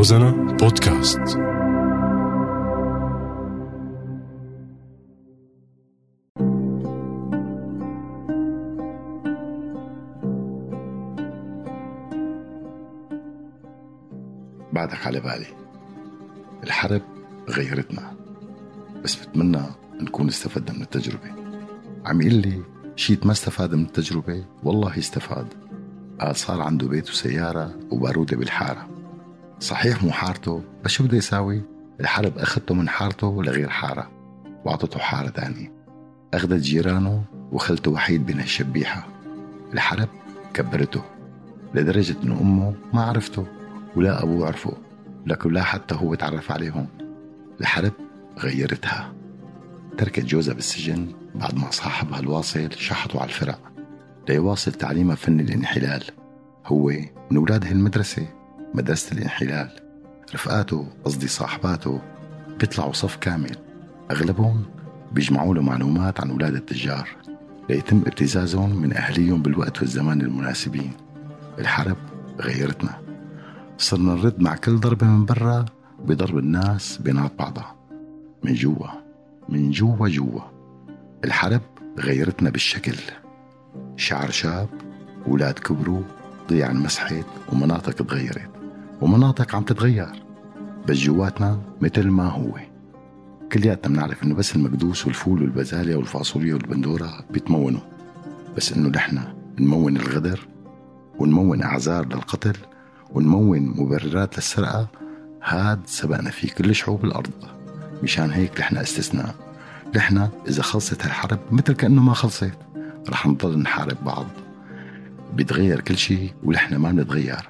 روزانا بودكاست. بعدك على بالي الحرب غيرتنا بس بتمنى نكون استفدنا من التجربة. عم يقول لي شيت ما استفاد من التجربة والله استفاد. قال صار عنده بيت وسيارة وبارودة بالحارة. صحيح مو حارته بس شو بده يساوي؟ الحرب أخذته من حارته لغير حارة؟ وأعطته حارة تانية أخذت جيرانه وخلته وحيد بين الشبيحة. الحرب كبرته لدرجة إنه أمه ما عرفته ولا أبوه عرفه لكن لا حتى هو تعرف عليهم. الحرب غيرتها. تركت جوزها بالسجن بعد ما صاحبها الواصل شحطوا على الفرق ليواصل تعليمها فن الانحلال هو من أولاد هالمدرسة. مدرسة الانحلال. رفقاته قصدي صاحباته بيطلعوا صف كامل. أغلبهم بيجمعوا له معلومات عن أولاد التجار. ليتم ابتزازهم من أهليهم بالوقت والزمان المناسبين. الحرب غيرتنا. صرنا نرد مع كل ضربة من برا بضرب الناس بينات بعضها. من جوا. من جوا جوا. الحرب غيرتنا بالشكل. شعر شاب ولاد كبروا ضيع انمسحت ومناطق تغيرت. ومناطق عم تتغير. بس جواتنا مثل ما هو. كلياتنا بنعرف إنه بس المقدوس والفول والبزاليا والفاصوليا والبندورة بيتمونوا. بس إنه نحن نمون الغدر ونمون أعذار للقتل ونمون مبررات للسرقة. هاد سبقنا فيه كل شعوب الأرض. مشان هيك نحن استثناء. نحن إذا خلصت هالحرب مثل كأنه ما خلصت. رح نضل نحارب بعض. بيتغير كل شيء ونحن ما بنتغير.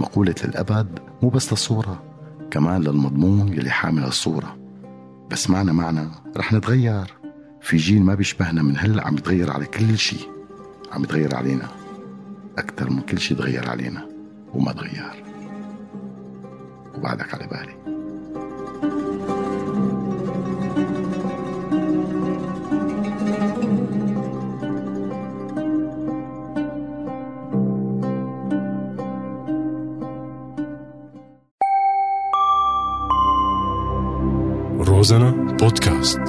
مقولة للأبد مو بس للصورة كمان للمضمون يلي حامل الصورة. بس معنا معنا رح نتغير. في جيل ما بيشبهنا من هلا عم يتغير على كل شيء. عم يتغير علينا. أكثر من كل شيء تغير علينا وما تغير. وبعدك على بالي. روزانا بودكاست